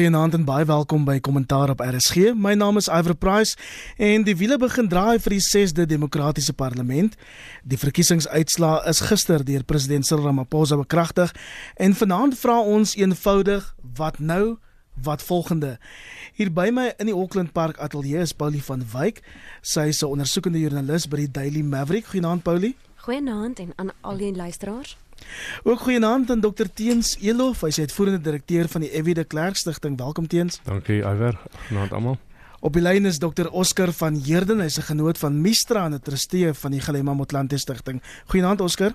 Goeienaand en baie welkom by Kommentaar op RSG. My naam is Iver Price en die wiele begin draai vir die 6de demokratiese parlement. Die verkiesingsuitslae is gister deur president Cyril Ramaphosa bekragtig en vanaand vra ons eenvoudig wat nou? Wat volgende? Hier by my in die Auckland Park Ateljee is Paulie van Wyk. Sy is 'n ondersoekende joernalis by die Daily Maverick. Goeienaand Paulie. Goeienaand en aan al die luisteraars. Ook goeienaand aan Dr Teens Elof, hy is uitvoerende direkteur van die Evie de Klerk Stichting. Welkom Teens. Dankie Iwer. Goeienaand almal. Op die lyn is Dr Oscar van Heerden, hy's 'n genoot van Mistra en 'n trustee van die Galema Motlanthe Stichting. Goeienaand Oscar.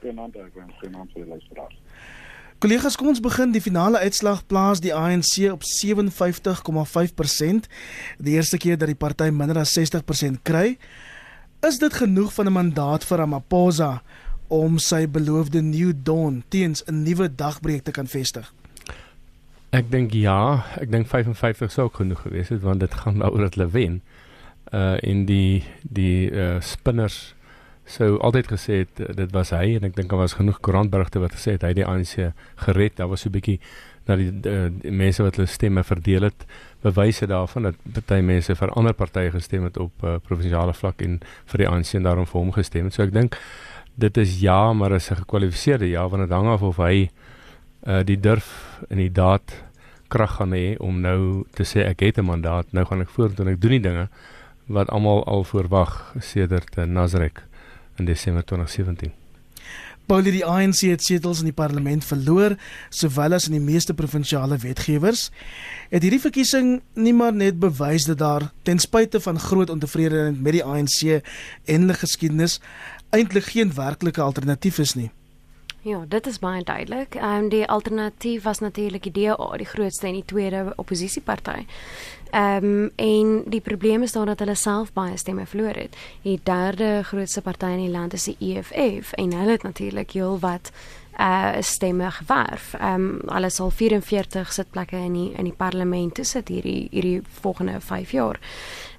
Goeienaand ek wens goeienaand vir die luisteraars. Kollegas, kom ons begin. Die finale uitslag plaas die ANC op 57,5%. Die eerste keer dat die party minder as 60% kry. Is dit genoeg van 'n mandaat vir Ramaphosa om sy beloofde New Dawn teens 'n nuwe dagbreek te kan vestig? Ek dink ja, ek dink 55 sou genoeg gewees het want dit gaan daaroor dat hulle wen. Uh in die die uh spinners sou altyd gesê het uh, dit was hy en ek dink daar was genoeg koerantberigte wat gesê het hy die ANC gered. Daar was so 'n bietjie na die, uh, die mense wat hulle stemme verdeel het bewyse daarvan dat party mense vir ander partye gestem het op uh, provinsiale vlak en vir die ANC en daarom vir hom gestem het. So ek dink dit is ja, maar is 'n gekwalifiseerde ja want dit hang af of hy uh die durf en die daad krag gaan hê om nou te sê ek het 'n mandaat, nou gaan ek vorentoe en ek doen die dinge wat almal al voorwag sedert uh, Nasrek in Desember 2017. Paulie die ANC het setels in die parlement verloor sowel as in die meeste provinsiale wetgewers. Het hierdie verkiesing nie maar net bewys dat daar ten spyte van groot ontevredenheid met die ANC en hulle geskiedenis eintlik geen werklike alternatief is nie. Ja, dit is baie duidelik. Ehm um, die alternatief was natuurlik die DA, die grootste en die tweede oppositieparty. Ehm um, en die probleem is dan dat hulle self baie stemme verloor het. Die derde grootste party in die land is die EFF en hulle het natuurlik heel wat uh stemme gewerf. Ehm um, hulle sal 44 sitplekke in die in die parlement sit hierdie hierdie volgende 5 jaar.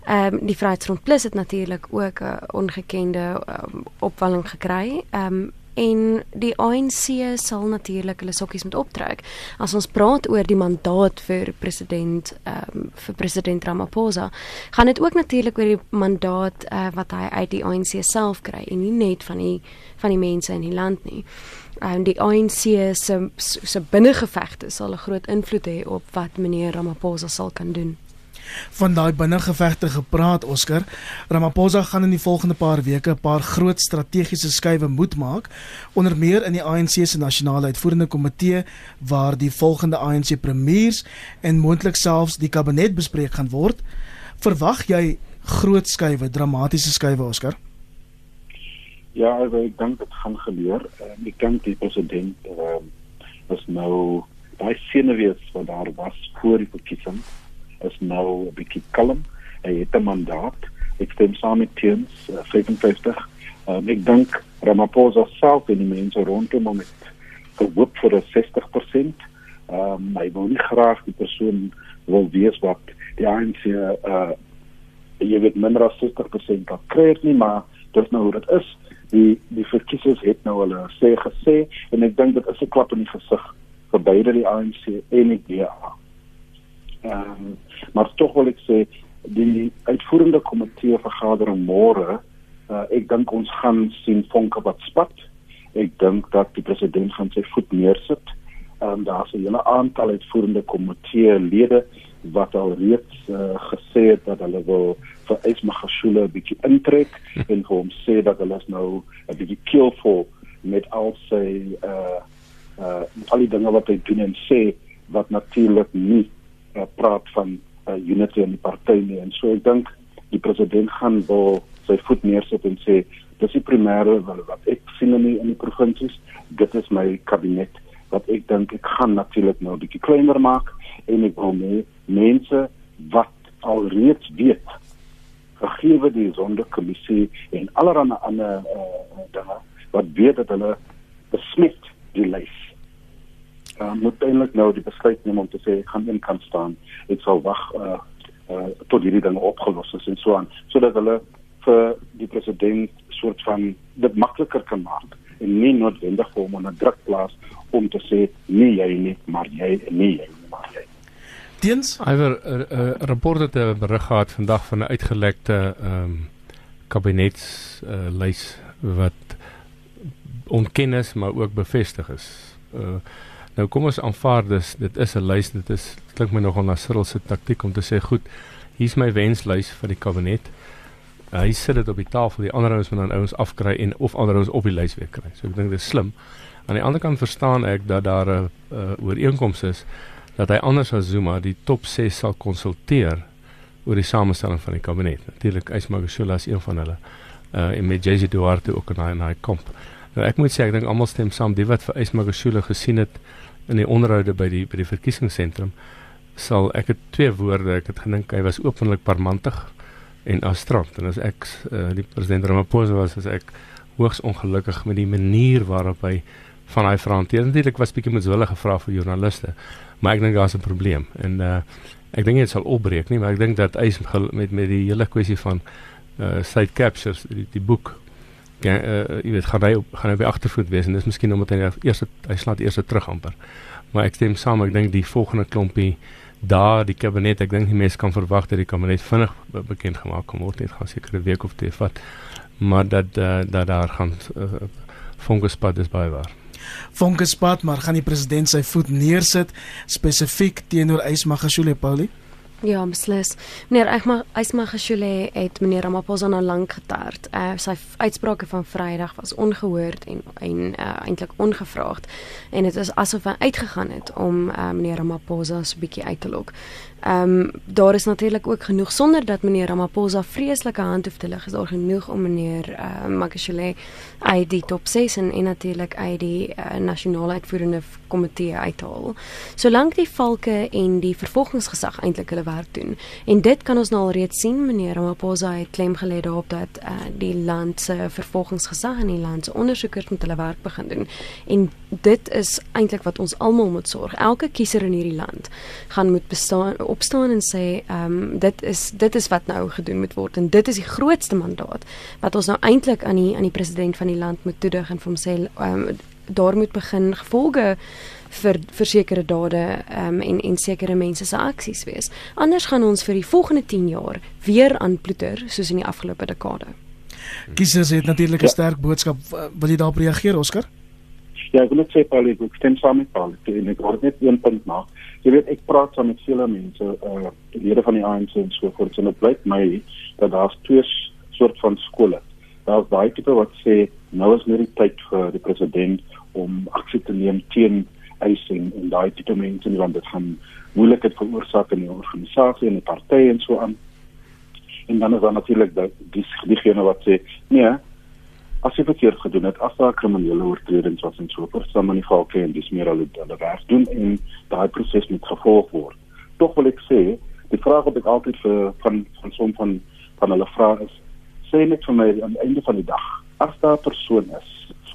Ehm um, die Vryheidsfront Plus het natuurlik ook 'n uh, ongekende um, opwelling gekry. Ehm um, en die ANC sal natuurlik hulle sokkies moet optrek. As ons praat oor die mandaat vir president ehm um, vir president Ramaphosa, gaan dit ook natuurlik oor die mandaat uh, wat hy uit die ANC self kry en nie net van die van die mense in die land nie. Ehm um, die ANC se se binnengevegte sal 'n groot invloed hê op wat meneer Ramaphosa sal kan doen van daai binnengevegte gepraat Oscar. Ramaphosa gaan in die volgende paar weke 'n paar groot strategiese skuwe moet maak, onder meer in die ANC se nasionale uitvoerende komitee waar die volgende ANC premiers en moontlik selfs die kabinet bespreek gaan word. Verwag jy groot skuwe, dramatiese skuwe Oscar? Ja, ek dink dit gaan gebeur. Uh, ek dink die president uh, is nou baie senuwees wat daar was voor die verkiesing is nou 'n bietjie kalm. Hy het 'n mandaat. Ek stem saam met Teens uh, 55. Um, ek dink Ramaphosa self en die mense rondom hom het gehoop vir 'n 60%. Ehm um, hy wil nie graag die persoon wil wees wat die ANC uh jy weet minder as 60% kan kry nie, maar dis nou hoe dit is. Die die verkiesers het nou hulle sê gesê en ek dink dit is 'n klap in die gesig vir beide die ANC en die DA. Ehm um, maar tog wil ek sê die uitvoerende komitee vergadering môre uh, ek dink ons gaan sien vonke wat spat. Ek dink dat die president gaan sy voet neersit. Ehm um, daar's 'n hele aantal uitvoerende komitee lede wat al reeds uh, gesê het dat hulle wil vir Ismagashule 'n bietjie intrek en vir hom sê dat hulle nou 'n bietjie keelvol met al sy uh uh al die dinge wat hy doen en sê wat natuurlik nie uh, praat van uh, unity in die party nie. En so ek dink die president gaan wil sy voet neersit en sê dis die primêre wat ek sien in die, in die provinsies. Dit is my kabinet wat ek dink ek gaan natuurlik nou 'n bietjie kleiner maak en ek wil mee mense wat alreeds weet gegee die sonderkommissie en allerlei ander uh, dinge wat weet dat hulle besmet die lys uh, moet eintlik nou die besluit neem om te sê ek gaan een kant staan. Ek sal wag uh, uh, tot hierdie dinge opgelos is en so aan sodat hulle vir die president soort van dit makliker kan maak en nie noodwendig vir hom onder druk plaas om te sê nee jy nie maar jy nee jy nie maar jy. teens? Iwer 'n uh, uh, rapport het 'n berig gehad vandag van 'n uitgelekte ehm um, kabinets uh, lys wat ontken is maar ook bevestig is. Uh nou kom ons aanvaar dis dit is 'n lys dit is klink my nogal na Cyril se taktik om te sê goed hier's my wenslys vir die kabinet. Uh, hy sit dit op die tafel die ander ouens moet dan ouens afkry en of ander ouens op die lys weer kry. So ek dink dit is slim. Aan die ander kant verstaan ek dat daar 'n uh, ooreenkoms is dat hy anders as Zuma die top 6 sal konsulteer oor die samestelling van die kabinet. Natuurlik is een van hulle. Uh en met JJ Duarte ook in daai in daai kamp. Nou ek moet sê ek dink almal stem saam. Die wat vir Ysmagashula gesien het in die onderhoude by die by die verkiesingsentrum sal ek het twee woorde ek het gedink hy was openlik parmantig en astrant en as ek uh, die president Ramaphosa was as ek hoogs ongelukkig met die manier waarop hy van hy verhanteer. Natuurlik was bietjie met hulle gevra vir joernaliste maar ek dink daar's 'n probleem. En uh, ek dink dit sal opbreek nie maar ek dink dat hy met met die hele kwessie van uh, side captures die, die boek ja, uh, jy weet gaan hy op, gaan hy by agtervoet wees en dis miskien omdat hy eers hy slaat eers terug amper. Maar ek stem saam, ek dink die volgende klompie daar die kabinet, ek dink die mense kan verwag dat die kabinet vinnig bekend gemaak kan word, dit gaan seker 'n week of twee vat. Maar dat uh, dat daar gaan uh, funguspad is baie waar. Funguspad, maar gaan die president sy voet neersit spesifiek teenoor Ysmagashule Paulie? Ja, beslis. Meneer Eigma Ysmagashule het meneer Ramaphosa nou lank getart. Uh, sy uitsprake van Vrydag was ongehoord en en uh, eintlik ongevraagd en dit is asof hy uitgegaan het om uh, meneer Ramaphosa so 'n bietjie uit te lok. Ehm um, daar is natuurlik ook genoeg sonder dat meneer Ramaphosa vreeslike hand hoef te lig is daar genoeg om meneer uh, Magashule uit die top 6 en, en natuurlik uit die uh, nasionale uitvoerende komitee uithaal. Solank die valke en die vervolgingsgesag eintlik hulle werk doen. En dit kan ons nou al reeds sien meneer Ramaphosa het klem gelê daarop dat uh, die land se vervolgingsgesag en die land se ondersoekers moet hulle werk begin doen. En dit is eintlik wat ons almal moet sorg. Elke kiezer in hierdie land gaan moet bestaan opstaan en sê ehm um, dit is dit is wat nou gedoen moet word en dit is die grootste mandaat wat ons nou eintlik aan die aan die president van die land moet toedig en vir hom sê ehm um, daar moet begin gevolge vir vir sekere dade ehm um, en en sekere mense se aksies wees. Anders gaan ons vir die volgende 10 jaar weer aanploeter soos in die afgelope dekade. Kiesers het natuurlik 'n ja. sterk boodskap. Wil jy daarop reageer, Oscar? Ja, ek wil net sê Paul, ek stem saam met Paul. Ek wil net een punt maak jy weet ek praat saam met vele mense uh lede van die ANC en so voort en dit blyk my dat daar's twee soort van skole daar's daai tipe wat sê nou is nie die tyd vir die president om aksie te neem teen eising en daai tipe mense want dit gaan moeilikheid veroorsaak in die organisasie en die party en so aan. En dan is daar natuurlik die diegene wat sê nee as jy verkeerd gedoen het, as daar kriminele oortredings was en so voort, dan moet jy valke en dis meer al hulle werk doen en daai proses moet gevolg word. Tog wil ek sê, die vraag wat ek altyd vir van van som van van hulle vra is, sê net vir my aan die einde van die dag, as daar 'n persoon is,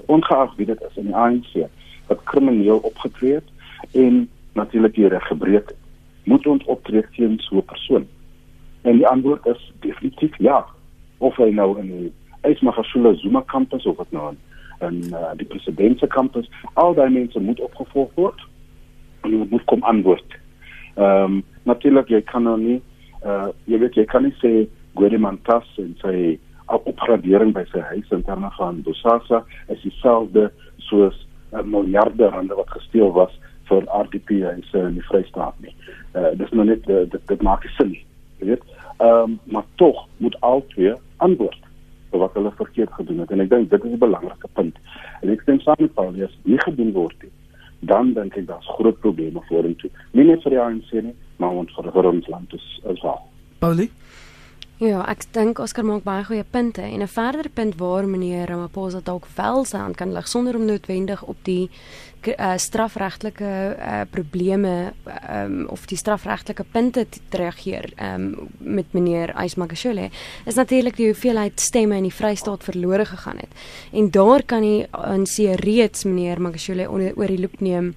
ongeag wie dit is in die ANC, wat krimineel opgetree het en natuurlik die reg gebreek het, moet ons optree teen so 'n persoon. En die antwoord is definitief ja. Of hy nou in die Ysmagashula Zuma kampus of wat nou in uh, die president se kampus, al daai mense moet opgevolg word en hulle moet kom antwoord. Ehm um, natuurlik jy kan nou nie uh jy weet jy kan nie sê Guedimantas en sy opgradering by sy huis in terme van Bosasa is dieselfde soos 'n miljarde rande wat gesteel was vir RDP huise in die Vrystaat nie. Uh dis nou net uh, dit dit maak sin, jy weet. Ehm um, maar tog moet al twee antwoord wat hulle verkeerd gedoen het en ek dink dit is 'n belangrike punt. En ek stem saam met Paul, as dit gedoen word, dan dink ek daar's groot probleme vorentoe. Nie net vir die ANC nie, maar ons vir, vir ons land is as wel. Paulie Ja, ek dink Oscar maak baie goeie punte en 'n verdere punt waar meneer Ramaphosa dalk wel sy hand kan lig sonder om noodwendig op die uh, strafregtelike uh, probleme um, of die strafregtelike punte te reageer um, met meneer Ysmagashule is natuurlik die hoeveelheid stemme in die Vrystaat verlore gegaan het. En daar kan hy in se reeds meneer Magashule oor die loop neem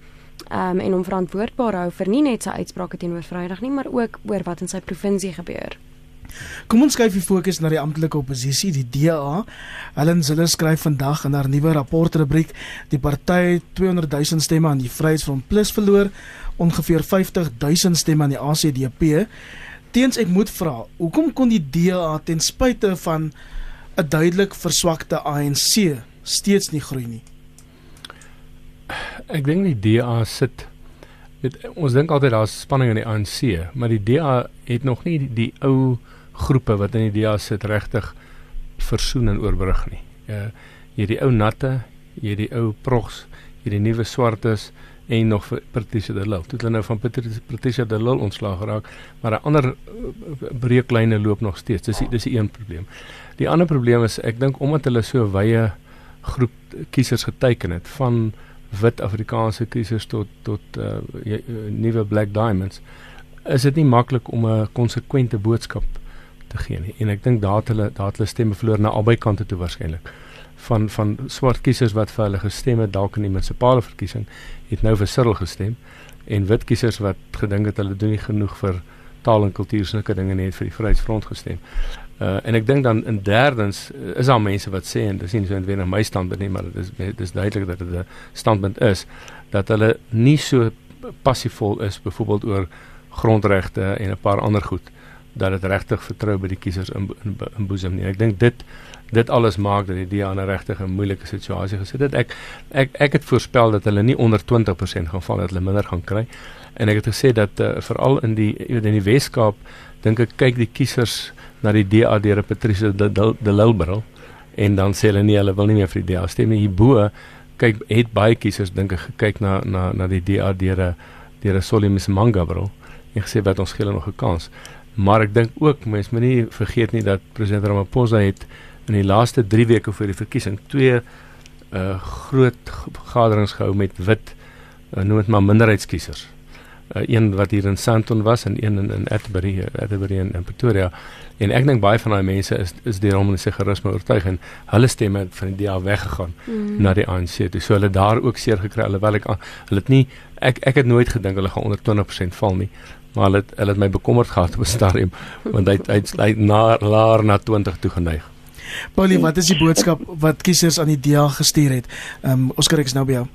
um, en hom verantwoordbaar hou vir nie net sy uitsprake teenoor Vrydag nie, maar ook oor wat in sy provinsie gebeur. Kom ons skuif die fokus na die amptelike oppositie, die DA. Helen Zille skryf vandag in haar nuwe rapportrubriek: "Die party 200 000 stemme aan die Vryheidsfront Plus verloor, ongeveer 50 000 stemme aan die ACDP." Teens ek moet vra, hoekom kon die DA ten spyte van 'n duidelik verswakte ANC steeds nie groei nie? Ek dink die DA sit weet, ons dink altyd daar's spanning in die ANC, maar die DA het nog nie die, die ou groepe wat in die DA sit regtig versoen en oorbrug nie. Uh jy die ou natte, jy die ou progs, jy die nuwe swartes en nog vir Patricia de Lille. Toe hulle nou van Patricia de Lille ontslaag geraak, maar 'n ander eh, breeklyne loop nog steeds. Dis dis die een probleem. Die ander probleem is ek dink omdat hulle so wye groep kiesers geteken het van wit Afrikaanse kiesers tot tot uh, nuwe black diamonds is dit nie maklik om 'n konsekwente boodskap te gee nie. En ek dink daar het hulle daar het hulle stemme verloor na albei kante toe waarskynlik. Van van swart kiesers wat vir hulle gestem het dalk in die munisipale verkiesing het nou vir Cyril gestem en wit kiesers wat gedink het hulle doen nie genoeg vir taal en kultuur sulke dinge net vir die Vryheidsfront gestem. Uh en ek dink dan in derdens uh, is daar mense wat sê en dis nie so net my standpunt nie, maar dit is dit is duidelik dat dit 'n standpunt is dat hulle nie so passievol is byvoorbeeld oor grondregte en 'n paar ander goed dat dit regtig vertrou by die kiesers in in, in nie. Ek dink dit dit alles maak dat die DA in 'n regtig 'n moeilike situasie gesit het. Ek ek ek het voorspel dat hulle nie onder 20% gaan val dat hulle minder gaan kry. En ek het gesê dat uh, veral in die in die Weskaap dink ek kyk die kiesers na die DA deur Patricia de, de, de Lilbril en dan sê hulle nie hulle wil nie meer vir die DA stem nie. Hierbo kyk het baie kiesers dink ek gekyk na na na die DA deur deur Solimus Mangabril en gesê wat ons gee hulle nog 'n kans. Maar ek dink ook mense moet nie vergeet nie dat president Ramaphosa het in die laaste 3 weke voor die verkiesing twee uh groot vergaderings gehou met wit uh, noem dit maar minderheidskiesers. Uh, een wat hier in Sandton was en een in in Atterbury, Atterbury in, in Pretoria. En ek dink baie van daai mense is is deur hom en sy charisma oortuig en hulle stemme het van die DA weggegaan mm. na die ANC. Toe so hulle daar ook seer gekry alhoewel ek hulle het nie ek ek het nooit gedink hulle gaan onder 20% val nie maar hulle het, hulle het my bekommerd gehad op 'n stadium want hy hy hy na laer na 20 toe geneig. Paulie, wat is die boodskap wat kiesers aan die DA gestuur het? Ehm um, Oscar ek is nou by jou.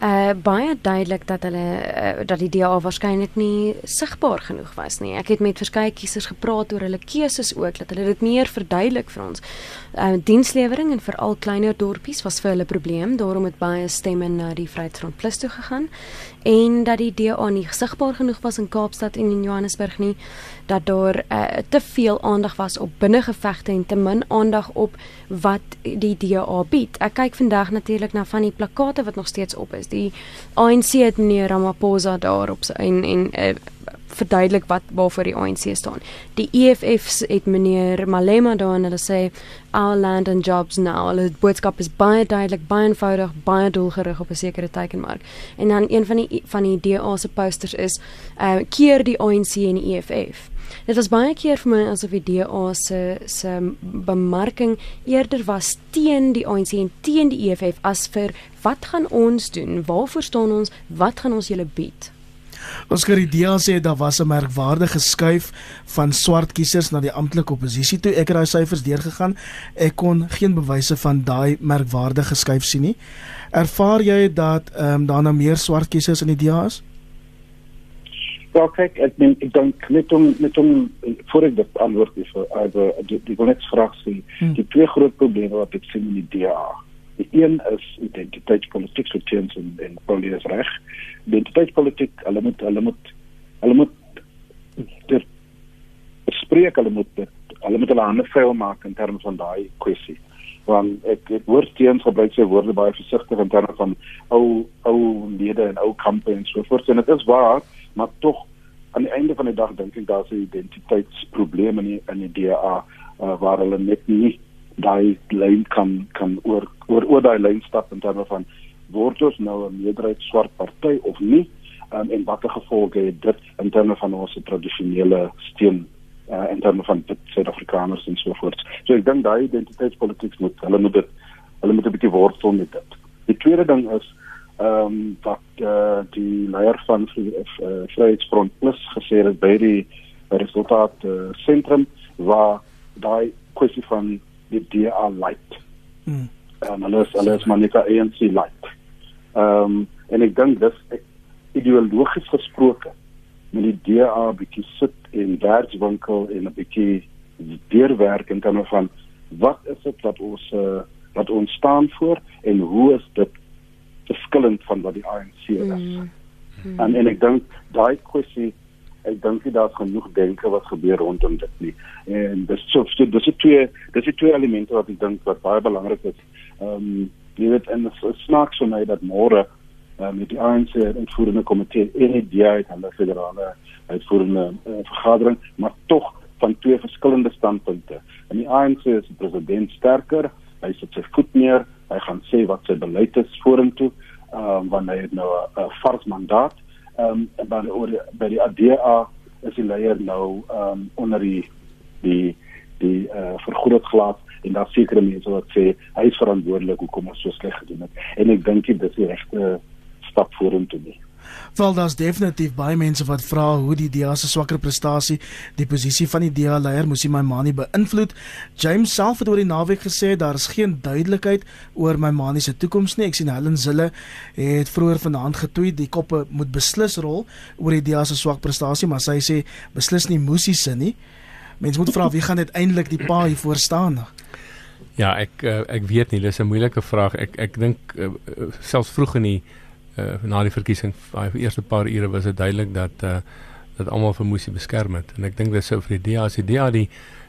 Uh baie duidelik dat hulle uh, dat die DA waarskynlik nie sigbaar genoeg was nie. Ek het met verskeie kiesers gepraat oor hulle keuses ook dat hulle dit meer verduidelik vir ons. Uh dienslewering en veral kleiner dorpies was vir hulle probleem, daarom het baie stemme na die Vryheidsfront Plus toe gegaan en dat die DA nie sigbaar genoeg was in Kaapstad en in Johannesburg nie dat daar uh, te veel aandag was op binnengevegte en te min aandag op wat die DA bied. Ek kyk vandag natuurlik na van die plakate wat nog steeds op is. Die ANC het meneer Ramaphosa daar op sy en en uh, verduidelik wat waarvoor die ANC staan. Die EFF het meneer Malema daar en hulle sê our land and jobs now. Hulle boodskap is baie duidelik, baie eenvoudig, baie doelgerig op 'n sekere teikenmark. En dan een van die van die DA se posters is uh keer die ANC en die EFF. Dit was baie keer vir my asof die DA se se bemarking eerder was teen die ANC en teen die EFF as vir wat gaan ons doen? Waarvoor staan ons? Wat gaan ons julle bied? Ons kan die DA sê daar was 'n merkwaardige skuif van swart kiesers na die amptelike oppositie toe. Ek het daai syfers deurgegaan. Ek kon geen bewyse van daai merkwaardige skuif sien nie. Ervaar jy dat ehm um, daar nou meer swart kiesers in die DA is? Ja, kyk, ek meen ek dink net om net om voor ek dit antwoord is uh, die die wil net vra sê hmm. die twee groot probleme wat ek sien in die DA. Die een is identiteitspolitiek so teens en en polies reg. Identiteitspolitiek, hulle moet hulle moet hulle moet dit spreek hulle moet dit hulle moet hulle hande vuil maak in terme van daai kwessie. Want ek ek hoor teens gebruik sy woorde baie versigtig in terme van ou ou lede en ou kampe en so voort en dit is waar, maar tog aan die einde van die dag dink ek daar's 'n identiteitsprobleem in die, in die DA uh, waar hulle net nie daai lyn kan kan oor oor oor daai lyn stap in terme van word ons nou 'n meerderheid swart party of nie um, en watter gevolge het dit in terme van ons tradisionele steun uh, in terme van Suid-Afrikaners en so voort. So ek dink daai identiteitspolitiek moet hulle moet dit hulle moet 'n bietjie wortel met dit. Die tweede ding is ehm um, wat uh, die leier van uh, Vryheidsfront Plus gesê het by die resultaat uh, sentrum waar daai kwessie van die DA light. Mm. En alles alles maar net ANC light. Ehm um, en ek dink dis ideologies gesproke met die DA bietjie sit en werkswinkel en 'n bietjie deurwerk in terme van wat is dit wat ons uh, wat ons staan voor en hoe is dit verskillend van wat die ANC is. Mm. Mm. En en ek dink daai kwessie ek dink jy daar's genoeg denke wat gebeur rondom dit nie. En dis so dis die twee dis die twee elemente wat ek dink wat baie belangrik is. Ehm um, jy weet en dit snaaks vir my dat môre uh, met die ANC uitvoerende komitee en die DA het hulle federale uitvoerende uh, vergadering, maar tog van twee verskillende standpunte. In die ANC is die president sterker, hy sit sy voet neer, hy gaan sê wat sy beleid is vorentoe, ehm um, wanneer hy het nou 'n vars mandaat. Ehm um, by die by die ADA is die leier nou ehm um, onder die die die eh uh, vergroot glas en daar sekere mense wat sê hy is verantwoordelik hoekom ons so sleg gedoen het. En ek dink dit is die regte stap vorentoe nie. Wel daar's definitief baie mense wat vra hoe die DA se swakker prestasie die posisie van die DA leier Musi Maimani beïnvloed. James self het oor die naweek gesê daar is geen duidelikheid oor Maimani se toekoms nie. Ek sien Helen Zille het vroeër vanaand getweet die koppe moet beslis rol oor die DA se swak prestasie, maar sy sê beslis nie Musi se nie. Mense moet vra wie gaan uiteindelik die pa hier voor staan? Ja, ek eh, ek weet nie, dis 'n moeilike vraag. Ek ek dink uh, selfs vroeg in die uh, na die verkiesing, die eerste paar ure was dit duidelik dat uh, dat almal vir Musi beskerm het en ek dink dit sou vir die DA as die DA die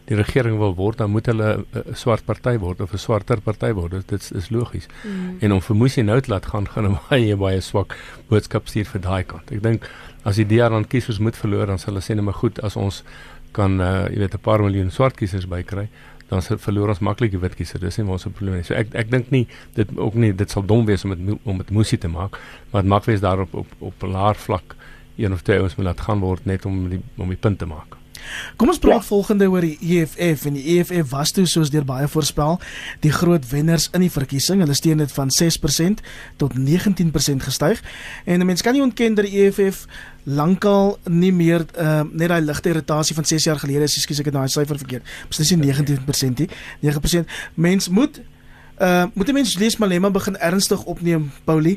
die regering wil word, dan moet hulle 'n swart party word of 'n swarter party word. Dit, dit is logies. Mm. En om vir Musi nou te laat gaan gaan hom baie baie swak boodskap stuur vir daai kant. Ek dink as die DA dan kiesers moet verloor, dan sal hulle sê net maar goed as ons kan uh, jy weet 'n paar miljoen swart kiesers bykry dan sal verloor ons maklik die wit kiezer. Dis nie ons probleem nie. So ek ek dink nie dit ook nie dit sal dom wees om dit om dit moesie te maak, maar mag wees daarop op op 'n laer vlak een of twee ons moet laat gaan word net om die om die punt te maak. Kom ons praat ja. volgende oor die EFF en die EFF was toe soos deur baie voorspel die groot wenners in die verkiesing. Hulle steun dit van 6% tot 19% gestyg. En mense kan nie ontken dat die EFF lankal nie meer uh, net daai ligte irritasie van 6 jaar gelede is, ekskuus ek het daai syfer verkeerd. Beslis nie 19% nie. 9%. Mens moet uh moet die mense lees Malema begin ernstig opneem Paulie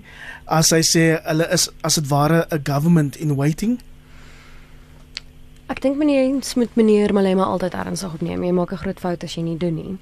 as hy sê hulle is as dit ware 'n government in waiting. Ek dink meneer moet meneer Malema altyd ernstig opneem. Jy maak 'n groot fout as jy nie doen nie.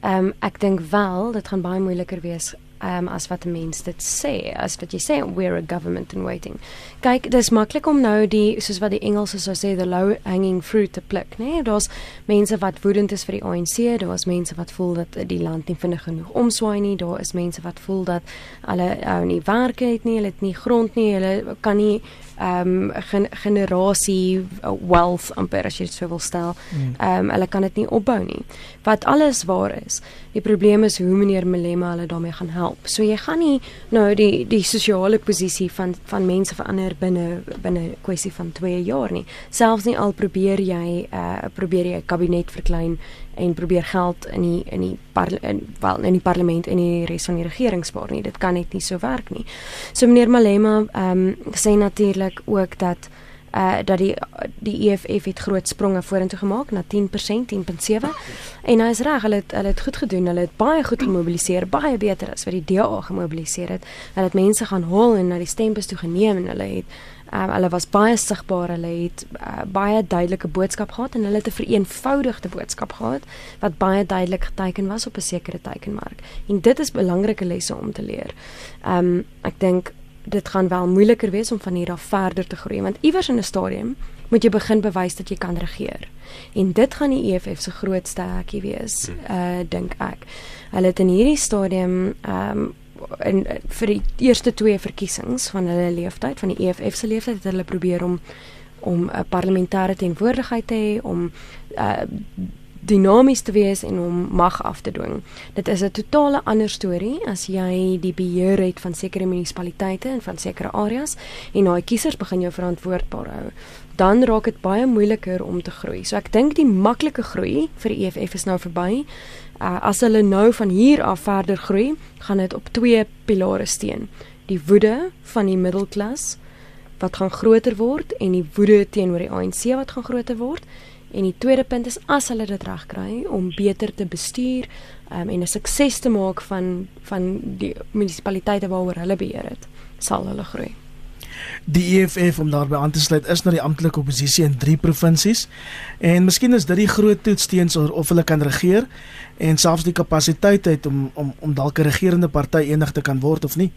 Ehm um, ek dink wel dit gaan baie moeiliker wees um, as wat 'n mens dit sê, as wat jy sê we're a government in waiting. Kyk, dis maklik om nou die soos wat die Engelse sou sê the low hanging fruit te pluk, né? Nee? Daar's mense wat woedend is vir die ANC, daar's mense wat voel dat die land nie vinnig genoeg omswaai nie, daar is mense wat voel dat hulle ou nie werk het nie, hulle het nie grond nie, hulle kan nie ehm um, gen generasie wealth amper as jy dit sou wil stel. Hmm. Ehm um, hulle kan dit nie opbou nie. Wat alles waar is. Die probleem is hoe meneer Malema hulle daarmee gaan help. So jy gaan nie nou die die sosiale posisie van van mense verander binne binne kwessie van 2 jaar nie. Selfs nie al probeer jy uh probeer jy kabinet verklein en probeer geld in die in die in wel in die parlement en die res van die regering spaar nie. Dit kan net nie so werk nie. So meneer Malema ehm um, sê natuurlik ook dat uh dat die die EFF het groot spronge vorentoe gemaak na 10% 10.7 en hy is reg hulle het hulle het goed gedoen. Hulle het baie goed gemobiliseer baie beter as wat die DA gemobiliseer het. Hulle het mense gaan haal en na die stembus toe geneem en hulle het um, hulle was baie sigbaar. Hulle het uh, baie duidelike boodskap gehad en hulle het 'n vereenvoudigde boodskap gehad wat baie duidelik geteken was op 'n sekere teikenmark. En dit is belangrike lesse om te leer. Um, ek dink dit gaan wel moeiliker wees om van hier af verder te groei want iewers in 'n stadium moet jy begin bewys dat jy kan regeer. En dit gaan die EFF se grootste hekkie wees, uh dink ek. Hulle het in hierdie stadium ehm um, in vir die eerste twee verkiesings van hulle leeftyd van die EFF se leeftyd het hulle probeer om om 'n parlementêre teenwoordigheid te hê om uh dinamies te wees en om mag af te dwing. Dit is 'n totale ander storie as jy die beheer het van sekere munisipaliteite en van sekere areas en daai kiesers begin jou verantwoordbaar hou. Dan raak dit baie moeiliker om te groei. So ek dink die maklike groei vir die EFF is nou verby. Uh, as hulle nou van hier af verder groei, gaan dit op twee pilare steun. Die woede van die middelklas wat gaan groter word en die woede teenoor die ANC wat gaan groter word. En die tweede punt is as hulle dit reg kry om beter te bestuur um, en 'n sukses te maak van van die munisipaliteite waaroor hulle beheer het, sal hulle groei. Die EFF om daarbey aan te sluit is nou die amptelike oppositie in 3 provinsies en miskien is dit die groot toets teens of hulle kan regeer en selfs die kapasiteit het om om om dalk 'n regerende party enig te kan word of nie.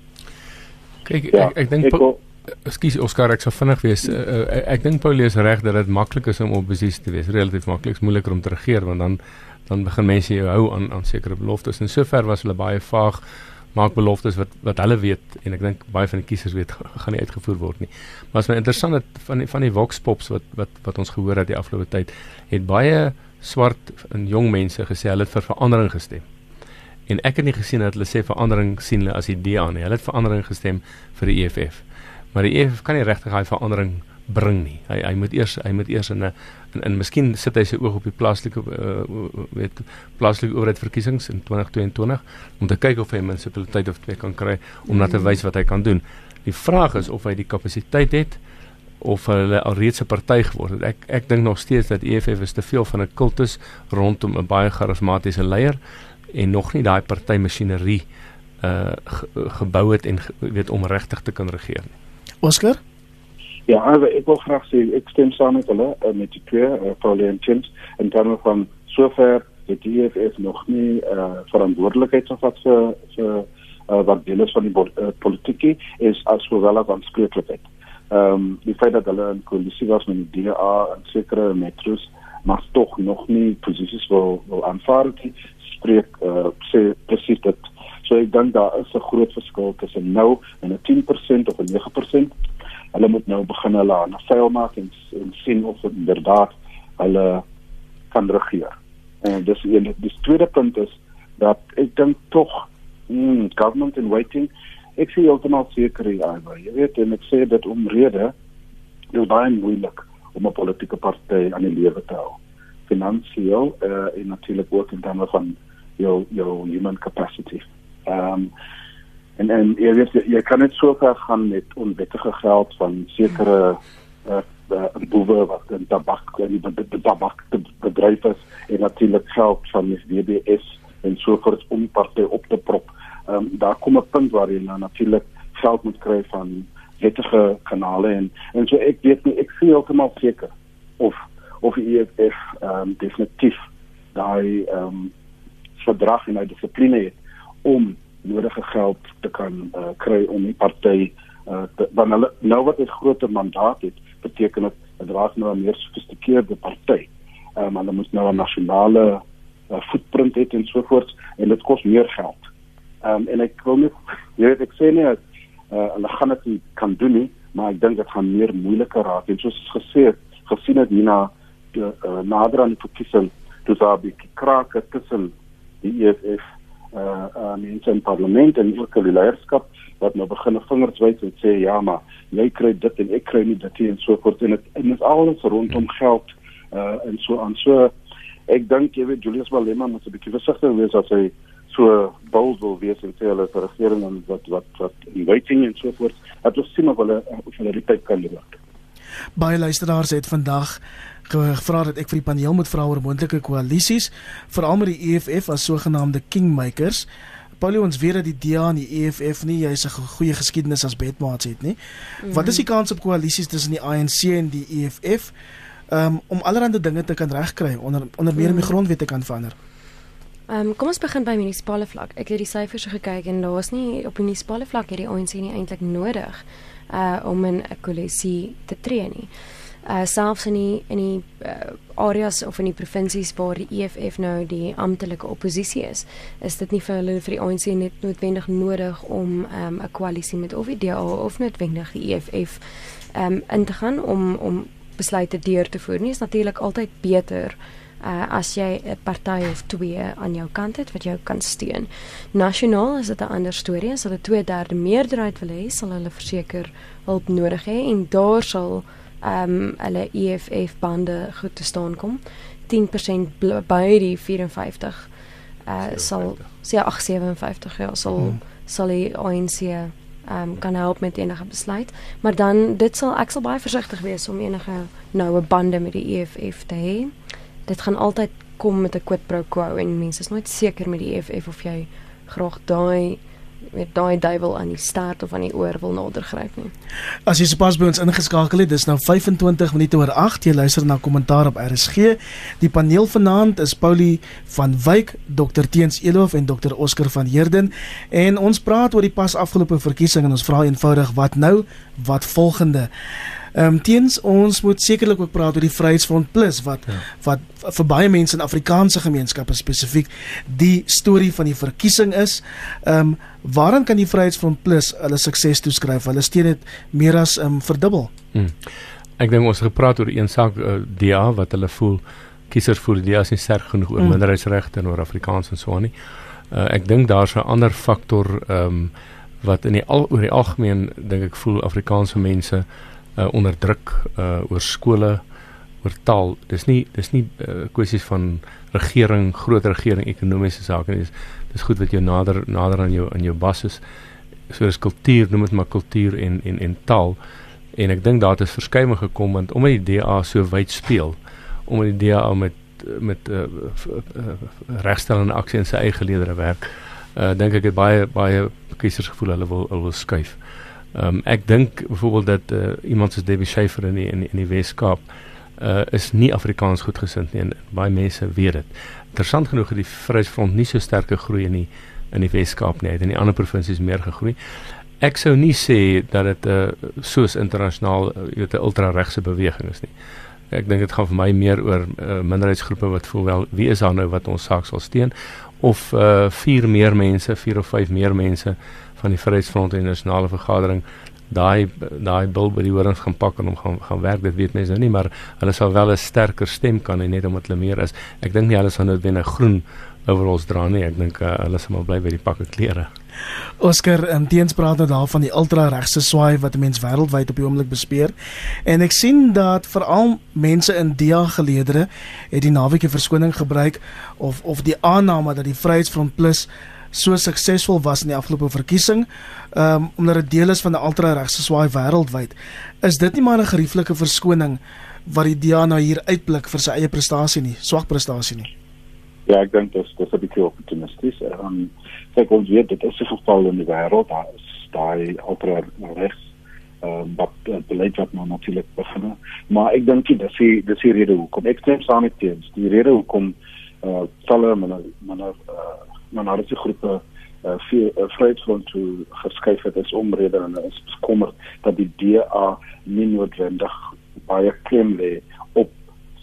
Kyk ja, ek ek dink Ekskuus Oscar ek sou vinnig wees. Uh, uh, ek dink Paulie is reg dat dit maklik is om oppositie te wees. Relatief maklik, moeiliker om te regeer want dan dan begin mense jou hou aan aan sekere beloftes. En sover was hulle baie vaag maak beloftes wat wat hulle weet en ek dink baie van die kiesers weet gaan nie uitgevoer word nie. Maar as my interessant dat van die, van die Vox Pops wat wat wat ons gehoor het die afgelope tyd het baie swart en jong mense gesê hulle het vir verandering gestem. En ek het nie gesien dat hulle sê verandering sien hulle as idee aan nie. Hulle het verandering gestem vir die EFF. Maar die EFF kan nie regtig daai verandering bring nie. Hy hy moet eers hy moet eers in 'n in, in miskien sit hy sy oog op die plaaslike uh, weet plaaslike owerheidsverkiesings in 2022 om te kyk of hy 'n munisipaliteit of twee kan kry om net te wys wat hy kan doen. Die vraag is of hy die kapasiteit het of hulle alreeds 'n party geword het. Ek ek dink nog steeds dat EFF is te veel van 'n kultus rondom 'n baie charismatiese leier en nog nie daai party masjinerie uh ge, gebou het en weet om regtig te kan regeer nie. Oscar Ja, also ek wil graag sê ek stem saam met hulle uh, met die twee uh, Paulie en James en dan van sover die DFF nog nie uh, verantwoordelikheid wat vir vir uh, wat deel is van die uh, politiek is as sowel as aanspreeklikheid. Ehm um, die feit dat hulle in koalisie was met die DA en sekere metros maar tog nog nie posisies wil wil aanvaar het spreek uh, sê presies dit. So ek dink daar is 'n groot verskil tussen nou en 'n 10% of 'n 9% hulle moet nou begin hulle aan veil maak en, en sien of inderdaad hulle kan regeer. En dis die, die tweede punt is dat ek dink tog mm, government in waiting ek sê heeltemal seker ja, jy weet en ek sê dit omrede dis baie moeilik om 'n politieke party aan die lewe te hou. Finansieel uh, en natuurlik ook in terme van jou jou human capacity. Ehm um, en en jy weet jy kan net so ver gaan met onwettige geld van sekere uh, uh, boewe wat in tabak en die, die, die tabak bedryf is en natuurlik geld van die WBS en so voort om partye op te prop. Ehm um, daar kom 'n punt waar jy nou natuurlik geld moet kry van wettige kanale en en so ek weet nie ek sien heeltemal seker of of die EFF ehm um, definitief daai ehm um, verdrag en hy dissipline het om nodige geld te kan uh, kry om die party uh, dan hulle nou wat 'n groter mandaat het beteken dit dit raak nou 'n meer gesofistikeerde party. Ehm um, hulle moet nou 'n nasionale uh, footprint hê en so voort en dit kos meer geld. Ehm um, en ek wil net jy weet ek sê nie dat uh, hulle gaan dit kan doen nie, maar ek dink dit gaan meer moeiliker raak en soos gesê het, gesien het hierna uh, nader aan die verkiesing toe daar 'n bietjie krake tussen die EFF uh uh mense in parlement en ook die leierskap wat nou begin vingers wys en sê ja maar jy kry dit en ek kry nie dit en so voort. En dit en dit alles rondom geld uh en so aan. So ek dink jy weet Julius Malema moet 'n bietjie versigtig wees as hy so bold wil wees en sê hulle is 'n regering en wat wat wat inviting en so voort dat ons sien of hulle of hulle die tyd kan lewer Baie luisteraars het vandag gevra dat ek vir die paneel moet vra oor moontlike koalisies, veral met die EFF as sogenaamde kingmakers. Paulie ons weet dat die DA en die EFF nie jy's 'n goeie geskiedenis as bedmaats het nie. Mm. Wat is die kans op koalisies tussen die ANC en die EFF um, om allerlei dinge te kan regkry onder onder meer om die mhm. grondwet te kan verander? Ehm um, kom ons begin by munisipale vlak. Ek het die syfers gekyk en daar is nie op munisipale vlak hierdie ANC nie eintlik nodig uh om 'n koalisie te tree nie uh selfs in die in die uh, areas of in die provinsies waar die EFF nou die amptelike oppositie is, is dit nie vir hulle vir die ANC net noodwendig nodig om um, 'n koalisie met of die DA of noodwendig die EFF um in te gaan om om besluite deur te voer nie. Is natuurlik altyd beter uh as jy 'n party of twee aan jou kant het wat jou kan steun. Nasionaal is dit 'n ander storie. As hulle 2/3 meerderheid wil hê, sal hulle verseker hulp nodig hê en daar sal ehm um, hulle EFF bande goed te staan kom. 10% by die 54 uh 57. sal sê 857 ja sal hmm. sal die ANC ehm um, kan help met enige besluit. Maar dan dit sal ek sal baie versigtig wees om enige noue bande met die EFF te hê. Dit gaan altyd kom met 'n quid pro quo en mense is nooit seker met die EFF of jy graag daai met daai duiwel aan die staart of aan die oor wil nadergryp nie. As jy sopas by ons ingeskakel het, dis nou 25 minute oor 8. Jy luister na kommentaar op RSG. Die paneel vanaand is Paulie van Wyk, Dr Teens Elof en Dr Oscar van Heerden en ons praat oor die pas afgelope verkiesing en ons vra eenvoudig wat nou, wat volgende. Ehm um, teens ons moet sekerlik ook praat oor die Vryheidsfront Plus wat ja. wat vir baie mense in Afrikaanse gemeenskappe spesifiek die storie van die verkiesing is. Ehm um, waaraan kan die Vryheidsfront Plus hulle sukses toeskryf? Hulle steun dit meer as ehm um, verdubbel. Hmm. Ek dink ons het gepraat oor een saak uh, eh, DA wat hulle voel kiesers voel die DA is nie sterk genoeg oor hmm. minderheidsregte en oor Afrikaans en so aan nie. Uh, ek dink daar's 'n ander faktor ehm um, wat in die al oor die algemeen dink ek voel Afrikaanse mense uh, onder druk uh, oor skole oor taal. Dis nie dis nie uh, kwessies van regering groot regering ekonomiese sake nie. Dis dis goed wat jou nader nader aan jou aan jou bas is. So is kultuur noem dit maar kultuur en en en taal. En ek dink daar het 'n verskuiwing gekom want omdat die DA so wyd speel omdat die DA met met uh, regstellende aksie in sy eie geleedere werk uh, dink ek het baie baie kiesers gevoel hulle wil hulle wil skuif Ehm um, ek dink byvoorbeeld dat uh, iemand soos Debbie Schiefer in die, in die, die Weskaap uh is nie Afrikaans goedgesind nie en baie mense weet dit. Interessant genoeg het die Vryheidsfront nie so sterk gegroei in die in die Weskaap nie, het in die ander provinsies meer gegroei. Ek sou nie sê dat dit 'n uh, soos internasionaal uh, weet 'n ultra-regse beweging is nie. Ek dink dit gaan vir my meer oor uh, minderheidsgroepe wat voel wel wie is daar nou wat ons saak sal steun of uh vier meer mense, vier of vyf meer mense van die Vryheidsfront en die nasionale vergadering daai daai bil by die horings gaan pak en hom gaan gaan werk dit weet mense nou nie maar hulle sal wel 'n sterker stem kan hê net omdat hulle meer is. Ek dink nie hulle sal nou binne groen overalls dra nie ek dink uh, hulle sal maar bly by die pakke klere. Oscar en teens praat nou daarvan die ultra regse swaai wat mense wêreldwyd op die oomblik bespeer. En ek sien dat veral mense in dia geleedere het die naweek 'n verskoning gebruik of of die aanname dat die Vryheidsfront Plus so suksesvol was in die afgelope verkiesing, ehm um, omdat dit deel is van 'n ultra-regse swaai wêreldwyd. Is dit nie maar 'n gerieflike verskoning wat die DA nou hier uitblik vir sy eie prestasie nie, swak prestasie nie? Ja, ek dink dit is 'n bietjie optimisties. Ehm kyk ons weet dit is 'n geval in die wêreld, daar is daai ultra-regs ehm wat uh, beleid wat nou natuurlik begin. Maar ek dink dit is die dis die rede hoekom ek stem saam met teens. Die rede hoekom eh uh, talle maar maar eh uh, minority groepe uh, vir uh, vryheidsfront toe geskuif het is omrede en is bekommer dat die DA nie noodwendig baie klem lê op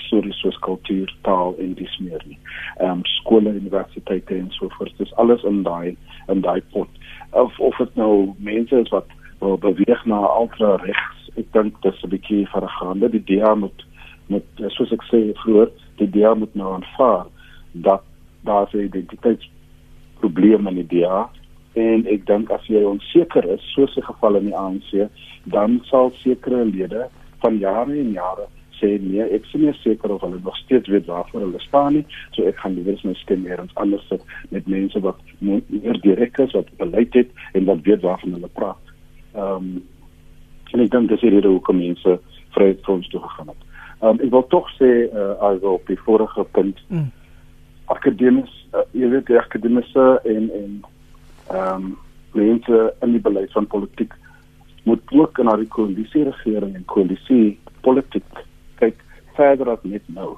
stories soos kultuur, taal en dis meer nie. Ehm um, skole, universiteite en so voort. Dis alles in daai in daai pot. Of of dit nou mense is wat wil beweeg na ultra regs. Ek dink dis 'n bietjie vergaande. Die DA moet met soos ek sê vroeër, die DA moet nou aanvaar dat daar se identiteits probleem in die DA en ek dink as jy onseker is soos 'n geval in die ANC dan sal sekere lede van jare en jare sê nee ek is nie seker of hulle nog steeds weet waarvoor hulle staan nie so ek gaan liewer my stem eers anders sit met mense wat meer direk is wat beleid het en wat weet waarvan hulle praat. Ehm um, en ek dink dis hierdie hoekom mense vryheid vir ons toe gegaan het. Ehm um, ek wil tog sê uh, also op die vorige punt mm akademies uh, jy weet die akademiese en en ehm um, mense in die beleid van politiek moet ook na die koalisie regering en koalisie politiek kyk verder as net nou.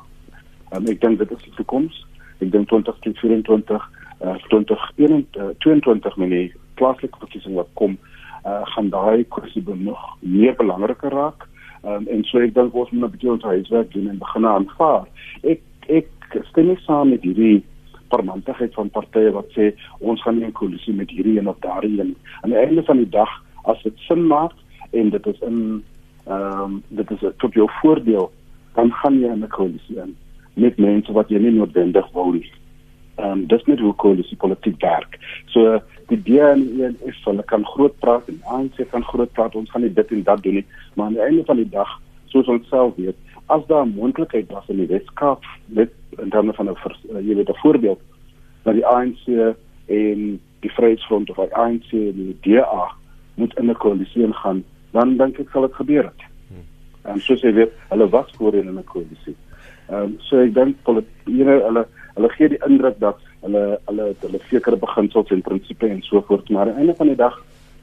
Um, ek dink dit is die toekoms. Ek dink 2024 uh, 2021 met die plaaslike verkiesing wat kom, uh, gaan daai kwessie nog meer belangriker raak. Um, en so ek dink ons moet 'n bietjie ons huiswerk doen en begin aanvaar. Ek ek stem nie saam met hierdie vermantigheid van partye wat sê ons gaan nie 'n koalisie met hierdie een of daardie een. Aan die einde van die dag as dit sin maak en dit is in ehm um, dit is tot jou voordeel, dan gaan jy 'n koalisie in met mense wat jy nie noodwendig wil hê. Ehm um, dis net hoe koalisie politiek werk. So die DA en die EFF hulle kan groot praat en ANC kan groot praat, ons gaan nie dit en dat doen nie, maar aan die einde van die dag, soos ons self weet, as daar 'n moontlikheid was in die Weskaap met in terme van 'n uh, jy weet 'n voorbeeld dat die ANC en die Vryheidsfront of die ANC en die DA moet in 'n koalisie ingaan, dan dink ek sal dit gebeur het. En soos jy weet, hulle was voorheen in 'n koalisie. Ehm um, so ek dink politieke hulle hulle gee die indruk dat hulle hulle hulle sekere beginsels en prinsipe en so voort, maar aan die einde van die dag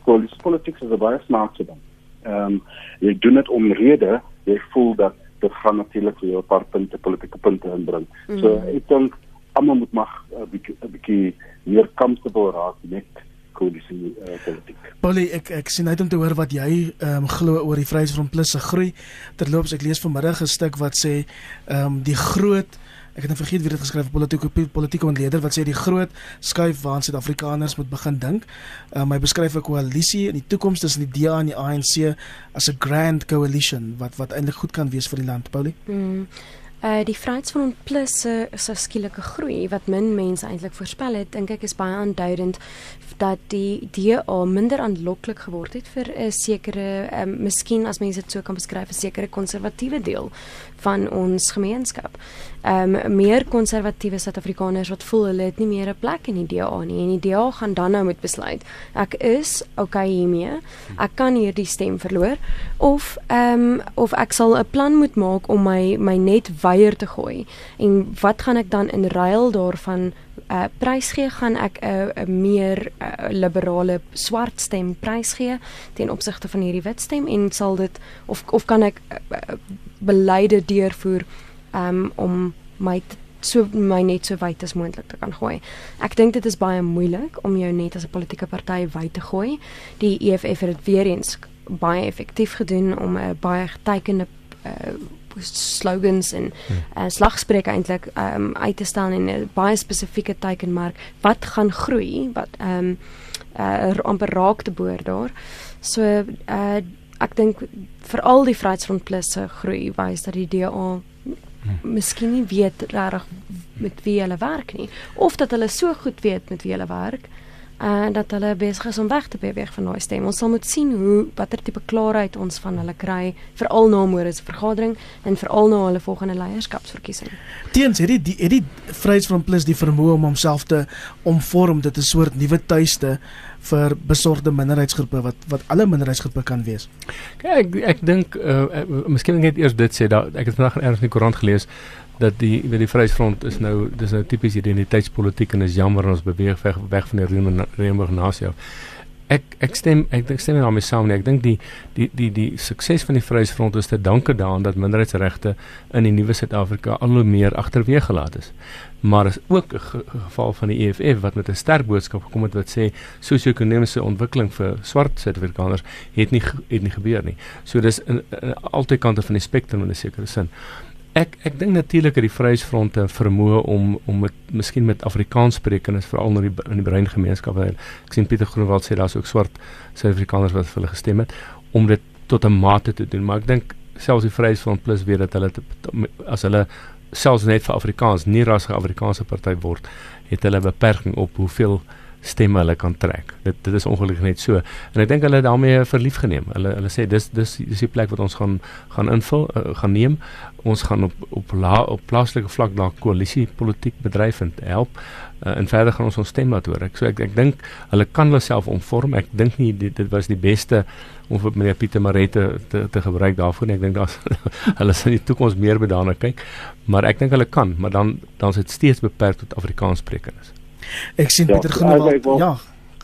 koalisie politiek is 'n baie snaakse ding. Ehm um, jy doen dit omrede jy voel dat dit gaan natuurlik vir jou 'n paar punte politieke punte inbring. Mm. So ek dink almal moet mag 'n bietjie 'n bietjie meer comfortable raak met koalisie uh, politiek. Polly, ek ek sien uit om te hoor wat jy ehm um, glo oor die Vryheidsfront Plus se groei. Terloops, ek lees vanmiddag 'n stuk wat sê ehm um, die groot ek het net vergeet wie dit geskryf het politieke politieke ontleder wat sê die groot skuif waaraan Suid-Afrikaners moet begin dink. Uh, my beskryf 'n koalisie in die toekoms tussen die DA en die ANC as 'n grand coalition wat wat eintlik goed kan wees vir die land, Paulie. Mm. Uh die Vryheidsfront Plus se uh, skielike groei wat min mense eintlik voorspel het, dink ek is baie aanduidend dat die DA minder aanloklik geword het vir 'n sekere, um, miskien as mense dit so kan beskryf, 'n sekere konservatiewe deel van ons gemeenskap. Ehm um, meer konservatiewe Suid-Afrikaners wat voel hulle het nie meer 'n plek in die DA nie en die DA gaan dan nou moet besluit. Ek is okay hiermee. Ek kan hierdie stem verloor of ehm um, of ek sal 'n plan moet maak om my my net weier te gooi. En wat gaan ek dan in ruil daarvan uh prys gee gaan ek 'n uh, 'n meer uh, liberale swart stem prys gee ten opsigte van hierdie wit stem en sal dit of of kan ek uh, uh, beleide deurvoer um, om my so my net so wyd as moontlik te kan gooi. Ek dink dit is baie moeilik om jou net as 'n politieke party wyd te gooi. Die EFF het dit weer eens baie effektief gedoen om 'n baie getekende uh, slogans en uh, slagspreuke eintlik um, uit te stel in 'n baie spesifieke teikenmark wat gaan groei wat ehm um, uh, amper raak te boor daar. So uh, ek dink veral die Vryheidsfront Plus se groei wys dat die DA miskien nie weet regtig met wie hulle werk nie. Of dat hulle so goed weet met wie hulle werk en uh, dat hulle besig is om weg te beweeg van daai stem. Ons sal moet sien hoe watter tipe klaarheid ons van hulle kry veral na môre se vergadering en veral na hulle volgende leierskapsverkiesing. Teens het die het die Vryheidsfront Plus die vermoë om homself te omvorm dit 'n soort nuwe tuiste vir besorgde minderheidsgroepe wat wat alle minderheidsgroepe kan wees. Kyk ek ek dink uh, miskien net eers dit sê dat ek het vandag ergens in die koerant gelees dat die weet die Vryheidsfront is nou dis nou tipies identiteitspolitiek en is jammer ons beweeg weg, weg van die Regenboog nasie af. Ek ek stem ek dink stem daarmee saam nie. Ek dink die die die die sukses van die Vryheidsfront is te danke daaraan dat minderheidsregte in die nuwe Suid-Afrika al hoe meer agterweeg gelaat is maar is ook 'n ge geval van die EFF wat met 'n sterk boodskap gekom het wat sê sosio-ekonomiese ontwikkeling vir swart Suid-Afrikaners het nie het nie gebeur nie. So dis in, in altyd kante van die spektrum in 'n sekere sin. Ek ek dink natuurlik dat die Vryheidsfronte vermoë om om met miskien met Afrikaans sprekendes veral in die in die brein gemeenskap wil. Ek sien Pieter Groenewald sê daar's ook swart Suid-Afrikaners wat vir hulle gestem het om dit tot 'n mate te doen, maar ek dink selfs die Vryheidsfront plus weet dat hulle as hulle selfs net vir Afrikaans nie ras 'n Afrikaanse party word, het hulle 'n beperking op hoeveel stemme hulle kan trek. Dit dit is ongelukkig net so. En ek dink hulle het daarmee verlief geneem. Hulle hulle sê dis dis dis die plek wat ons gaan gaan invul, uh, gaan neem. Ons gaan op op la, op plaaslike vlak daar koalisie politiek bedryf en help. Uh, en verder gaan ons ons stem laat hoor. Ek so ek ek dink hulle kan hulle self omvorm. Ek dink nie dit, dit was die beste om vir meneer Pieter Marette te te gebruik daarvoor nie. Ek dink daar's hulle sal in die toekoms meer by daarna kyk, maar ek dink hulle kan, maar dan dan is dit steeds beperk tot Afrikaanssprekendes. Ek sien ja, Pieter Groenewald. Ja,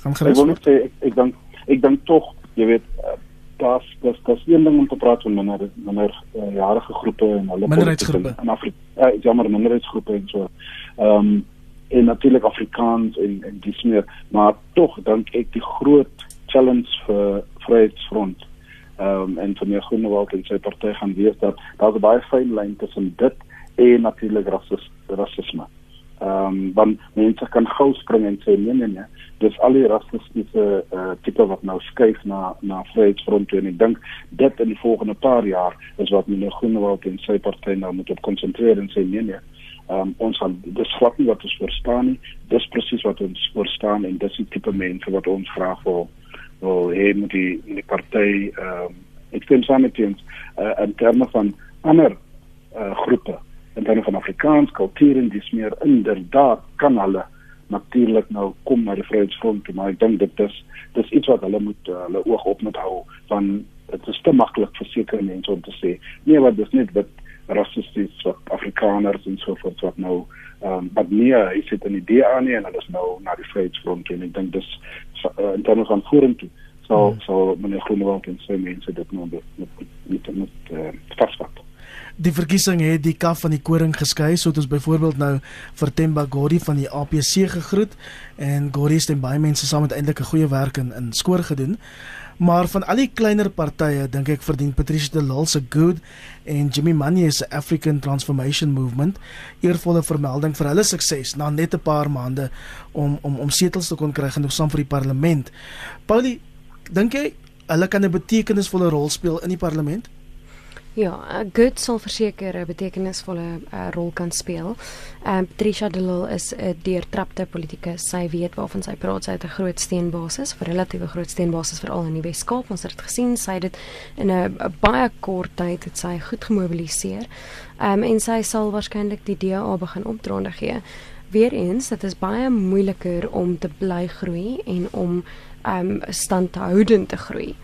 gaan gerus. Ek wil net sê ek ek dink ek dink tog, jy weet, uh, daar's daar's daar's een ding om te praat van minder minder uh, jarige groepe en hulle minderheidsgroepe in Afrika. Ja, uh, jammer minderheidsgroepe en so. Ehm um, en natuurlik Afrikaans en en dis meer, maar tog dink ek die groot challenge vir Vryheidsfront ehm um, en vir meneer Groenewald en sy party gaan wees dat daar 'n baie fyn lyn tussen dit en natuurlik rasis, rasisme. Ehm um, want mense kan gou spring en sê nee nee nee, dis al die rassistiese uh, tipe wat nou skuif na na Vryheidsfront en ek dink dit in die volgende paar jaar is wat meneer Groenewald en sy party nou moet op konsentreer en sê nee nee. Ehm um, ons gaan dis glad nie wat ons verstaan nie. Dis presies wat ons verstaan en dis die tipe mense wat ons graag wil wil hê met die met die party ehm um, ek stem saam met ons uh, in terme van ander uh, groepe in terme van Afrikaans kultuur en dis meer inderdaad kan hulle natuurlik nou kom na die Vryheidsfront toe, maar ek dink dit is dis iets wat hulle moet uh, hulle oog op moet hou van dit is te maklik vir sekere mense om te sê nee wat dis net wat rassisties wat Afrikaners en so voort wat nou ehm um, maar nee hy sit in die DA nie en hulle is nou na die Vryheidsfront en ek dink dis uh, in terme van vorentoe so hmm. so meneer Groenewald en sy mense dit nou met met met, met uh, vasvat Die verkiesing het die kaf van die koring geskei, so het ons byvoorbeeld nou vir Themba Gori van die APC gegroet en Gori het baie mense saam met eintlik 'n goeie werk in in skoor gedoen. Maar van al die kleiner partye dink ek verdien Patricia de Lille se good en Jimmy Manye se African Transformation Movement eervolle vermelding vir hulle sukses na net 'n paar maande om om om setels te kon kry genoeg saam vir die parlement. Paulie, dink jy hulle kan 'n betekenisvolle rol speel in die parlement? Ja, good sal verseker 'n betekenisvolle uh, rol kan speel. Ehm um, Patricia de Lille is 'n deurtrapte politikus. Sy weet waarvan sy praat. Sy het 'n groot steenbasis, 'n relatiewe groot steenbasis veral in die Wes-Kaap. Ons het dit gesien. Sy het dit in 'n baie kort tyd het sy goed gemobiliseer. Ehm um, en sy sal waarskynlik die DA begin opdronde gee. Weereens, dit is baie moeiliker om te bly groei en om ehm um, standhoudend te groei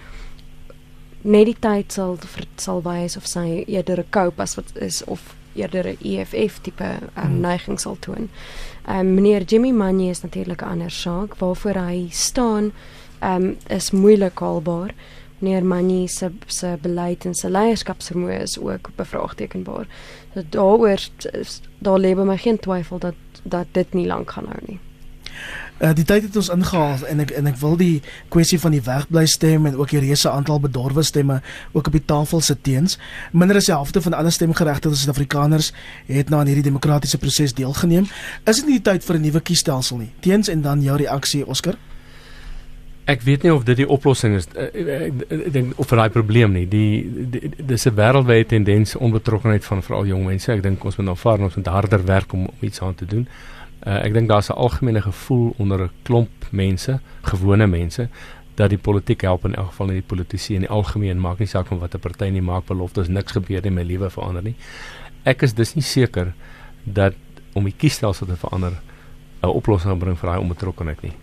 net die tyd sal sal wys of sy eerder 'n koop as wat is of eerder 'n EFF tipe um, hmm. neiging sal toon. Ehm um, meneer Jimmy Manye is natuurlik 'n ander saak waarvoor hy staan ehm um, is moeilik haalbaar. Meneer Manye se se beleid en sy leierskapsvermoë is ook bevraagtekenbaar. So daaroor daar lê by my geen twyfel dat dat dit nie lank gaan hou nie. Uh, die tyd het ons ingehaal en ek en ek wil die kwessie van die wegbly stem en ook die reuse aantal bedorwe stemme ook op die tafel sit teens. Minder as die helfte van alle stemgeregtigde Suid-Afrikaners het nou aan hierdie demokratiese proses deelgeneem. Is dit nie die tyd vir 'n nuwe kiesstelsel nie? Teens en dan jou reaksie Oscar? Ek weet nie of dit die oplossing is. Eh, ek dink of vir daai probleem nie. Die dis 'n wêreldwye tendens onbetrokkenheid van veral jong mense. Ek dink ons moet nou vaar ons moet harder werk om, om iets aan te doen. Uh, ek dink daar's 'n algemene gevoel onder 'n klomp mense, gewone mense, dat die politiek help in elk geval nie die politici in die algemeen maak nie saak van watter party nie maak beloftes niks gebeur nie my lewe verander nie. Ek is dus nie seker dat om die kiesstelsel te verander 'n oplossing bring vir daai onbetrokkenheid nie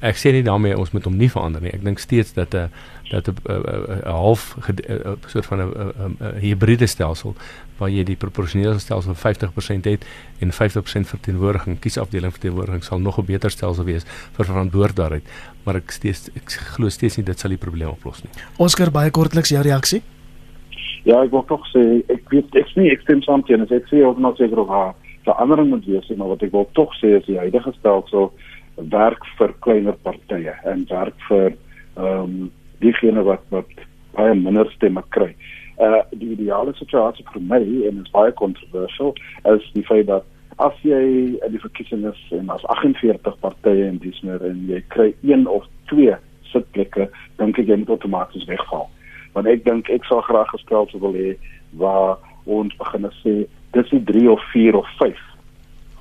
ek sê nie daarmee ons moet hom nie verander nie. Ek dink steeds dat 'n eh, dat 'n eh, eh, half 'n soort van 'n hibriede stelsel waar jy die proporsionele stelsel 50% het en 50% verteenwoordiging kiesafdeling verteenwoordiging sal nog 'n beter stelsel wees vir verantwoordbaarheid. Maar ek steeds ek glo steeds nie dit sal die probleem oplos nie. Oscar baie kortliks jou reaksie? Ja, ek wil tog sê ek weet ek sien ek stem saam teen as ek sê of nog seker of haar verandering moet wees, maar wat ek wil tog sê is die huidige stelsel werk vir kleiner partye en werk vir ehm um, diegene wat wat baie minder stemme kry. Uh die ideale situasie vir my en is baie kontroversieel is die feit dat as jy in die verkiesing is en as 48 partye in dis meer en jy kry een of twee sitplekke, dink ek jy moet outomaties wegval. Want ek dink ek sou graag gestel wil hê waar ons begin sê dis nie 3 of 4 of 5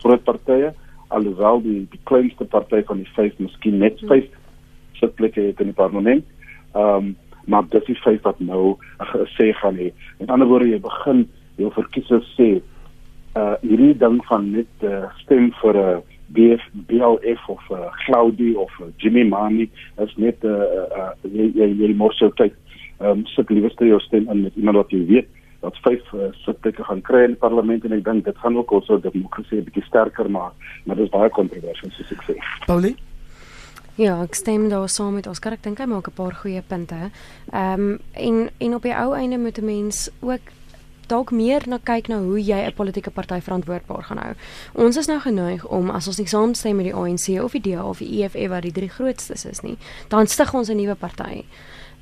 groot partye alhoewel die die kleinste party van die vyf miskien net hmm. vyf sitplekke het in die parlement. Ehm um, maar dit is vyf wat nou gesê gaan hê. Met ander woorde jy begin jou verkiesers sê uh hierdie ding van net uh, stem vir 'n uh, BF BLF of uh, Claudie of uh, Jimmy Mani is net 'n uh, uh, jy jy, jy mors jou tyd. Ehm um, sit liewer jou stem in met iemand wat jy weet dat vyf uh, sitplekke gaan kry in die parlement en ek dink dit gaan ook ons demokrasie 'n bietjie sterker maak, maar dit is baie kontroversieel soos ek sê. Paulie Ja, ek stem daar saam met Oscar. Ek dink hy maak 'n paar goeie punte. Ehm um, en en op die ou einde moet 'n mens ook dalk meer na kyk na hoe jy 'n politieke party verantwoordbaar gaan hou. Ons is nou geneig om as ons nie saamstem met die ANC of die DA of die EFF wat die drie grootstes is nie, dan stig ons 'n nuwe party.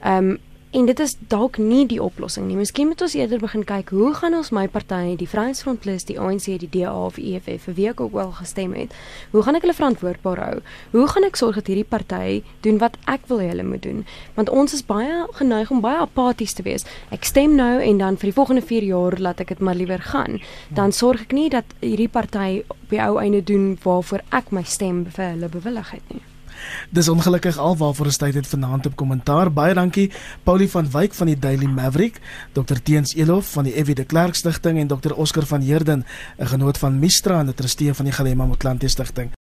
Ehm um, En dit is dalk nie die oplossing nie. Miskien moet ons eerder begin kyk hoe gaan ons my party, die Vryheidsfront Plus, die ANC, die DA of EFF, vir wie ek ook wel gestem het, hoe gaan ek hulle verantwoordbaar hou? Hoe gaan ek sorg dat hierdie party doen wat ek wil hê hulle moet doen? Want ons is baie geneig om baie apaties te wees. Ek stem nou en dan vir die volgende 4 jaar laat ek dit maar liewer gaan. Dan sorg ek nie dat hierdie party op die ou einde doen waarvoor ek my stem vir hulle bewillig het nie. Dis ongelukkig alwaarvoor ons tyd het vanaand op kommentaar. Baie dankie Paulie van Wyk van die Daily Maverick, Dr Teens Elof van die Evie de Klerk Stichting en Dr Oscar van Heerden, 'n genoot van Mistra en 'n trustee van die Galema Motlanthe Stichting.